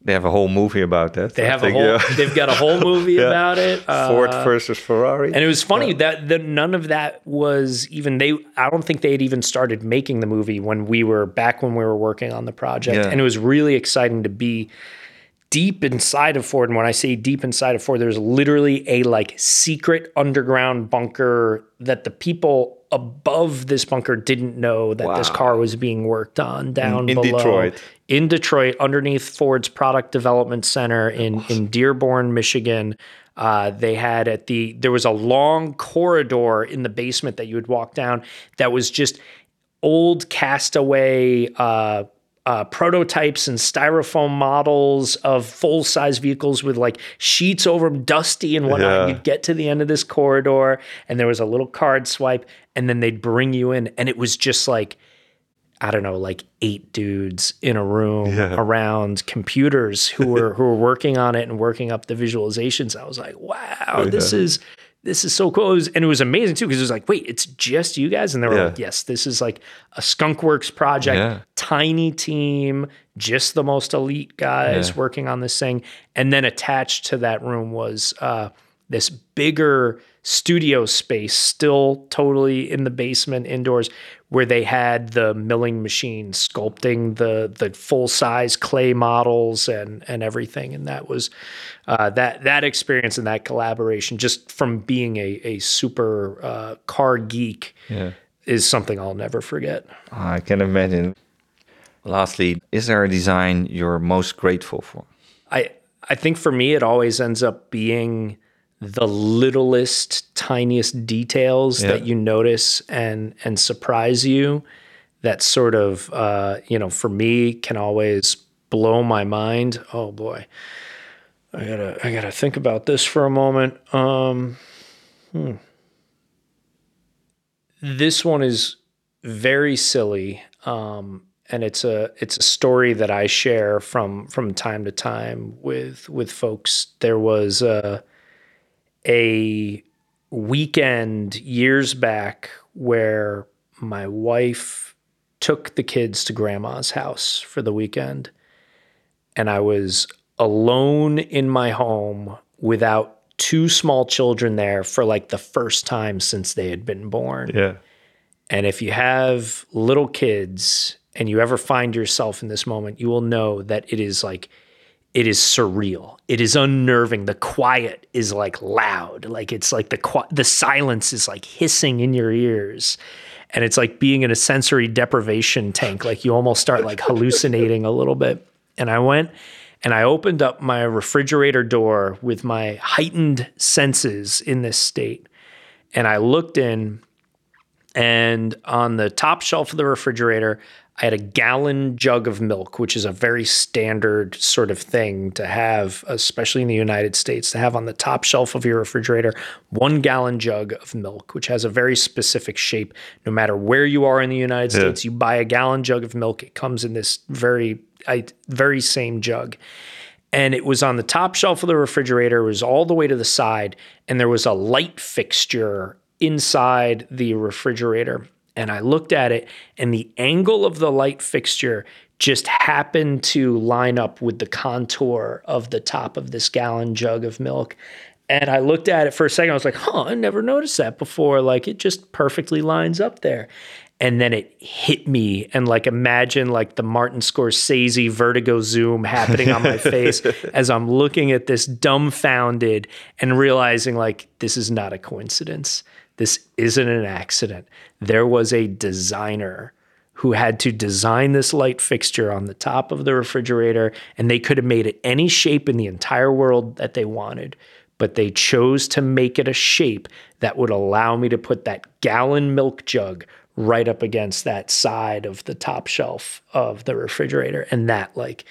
They have a whole movie about that. They I have a whole. yeah. They've got a whole movie [LAUGHS] Yeah. about it. Uh, Ford versus Ferrari. And it was funny that that none of that was even they. I don't think they had even started making the movie when we were back when we were working on the project, Yeah. and it was really exciting to be deep inside of Ford. And when I say deep inside of Ford, there's literally a like secret underground bunker that the people above this bunker didn't know that this car was being worked on down in below Detroit. in Detroit, underneath Ford's Product Development Center in in Dearborn, Michigan. Uh, they had at the there was a long corridor in the basement that you would walk down that was just old castaway uh, uh, prototypes and styrofoam models of full size vehicles with like sheets over them, dusty and whatnot. Yeah. You'd get to the end of this corridor, and there was a little card swipe, and then they'd bring you in, and it was just like. I don't know, like eight dudes in a room around computers who were [LAUGHS] who were working on it and working up the visualizations. I was like, wow, this is this is so cool. It was, and it was amazing too because it was like, wait, it's just you guys, and they were Yeah. like, yes, this is like a Skunkworks project, Yeah. tiny team, just the most elite guys Yeah. working on this thing, and then attached to that room was uh, this bigger studio space, still totally in the basement indoors, where they had the milling machine sculpting the the full size clay models and and everything, and that was uh, that that experience and that collaboration, just from being a a super uh, car geek, Yeah. is something I'll never forget. I can imagine. Lastly, is there a design you're most grateful for? I I think for me it always ends up being the littlest tiniest details Yeah. that you notice and and surprise you that sort of uh, you know for me can always blow my mind oh boy i gotta i gotta think about this for a moment um hmm. this one is very silly um and it's a it's a story that I share from from time to time with with folks. There was a a weekend years back where my wife took the kids to grandma's house for the weekend and I was alone in my home without two small children there for like the first time since they had been born. Yeah. And if you have little kids and you ever find yourself in this moment, you will know that it is like, it is surreal. It is unnerving. The quiet is like loud. Like it's like the the silence is like hissing in your ears. And it's like being in a sensory deprivation tank. Like you almost start like hallucinating a little bit. And I went and I opened up my refrigerator door with my heightened senses in this state. And I looked in and on the top shelf of the refrigerator, I had a gallon jug of milk, which is a very standard sort of thing to have, especially in the United States, to have on the top shelf of your refrigerator one gallon jug of milk, which has a very specific shape. No matter where you are in the United States, you buy a gallon jug of milk, it comes in this very, I, very same jug and it was on the top shelf of the refrigerator. It was all the way to the side, and there was a light fixture inside the refrigerator. And I looked at it, and the angle of the light fixture just happened to line up with the contour of the top of this gallon jug of milk. And I looked at it for a second. I was like, huh, I never noticed that before. Like it just perfectly lines up there. And then it hit me and like imagine like the Martin Scorsese vertigo zoom happening on my [LAUGHS] face as I'm looking at this dumbfounded and realizing like this is not a coincidence. This isn't an accident. There was a designer who had to design this light fixture on the top of the refrigerator, and they could have made it any shape in the entire world that they wanted. But they chose to make it a shape that would allow me to put that gallon milk jug right up against that side of the top shelf of the refrigerator. And that, like,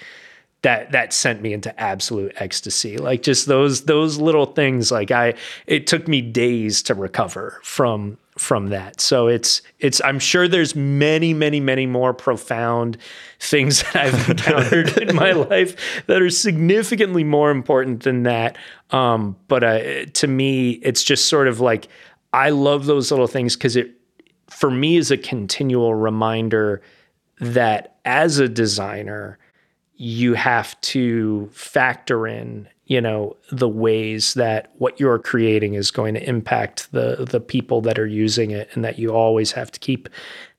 that that sent me into absolute ecstasy. Like just those those little things like i it took me days to recover from from that. So it's it's i'm sure there's many many many more profound things [LAUGHS] that i've encountered in my [LAUGHS] life that are significantly more important than that. Um but uh, to me it's just sort of like i love those little things because it for me is a continual reminder that as a designer you have to factor in you know the ways that what you're creating is going to impact the the people that are using it and that you always have to keep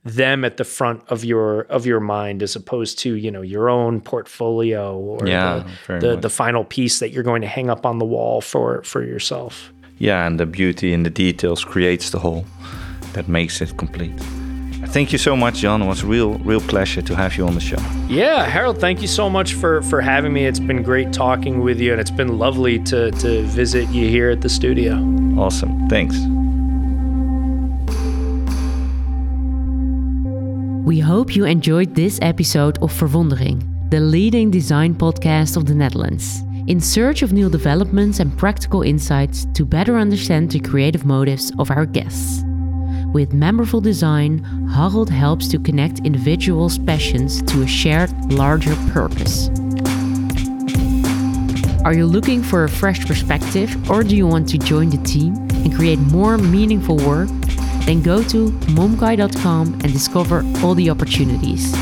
them at the front of your of your mind as opposed to you know your own portfolio or Yeah, the, the, the final piece that you're going to hang up on the wall for for yourself Yeah, and the beauty in the details creates the whole that makes it complete. Thank you so much, John. It was a real, real pleasure to have you on the show. Yeah, Harald, thank you so much for for having me. It's been great talking with you, and it's been lovely to to visit you here at the studio. Awesome. Thanks. We hope you enjoyed this episode of Verwondering, the leading design podcast of the Netherlands. In search of new developments and practical insights to better understand the creative motives of our guests. With memorable design, Harald helps to connect individuals' passions to a shared, larger purpose. Are you looking for a fresh perspective or do you want to join the team and create more meaningful work? Then go to momkai.com and discover all the opportunities.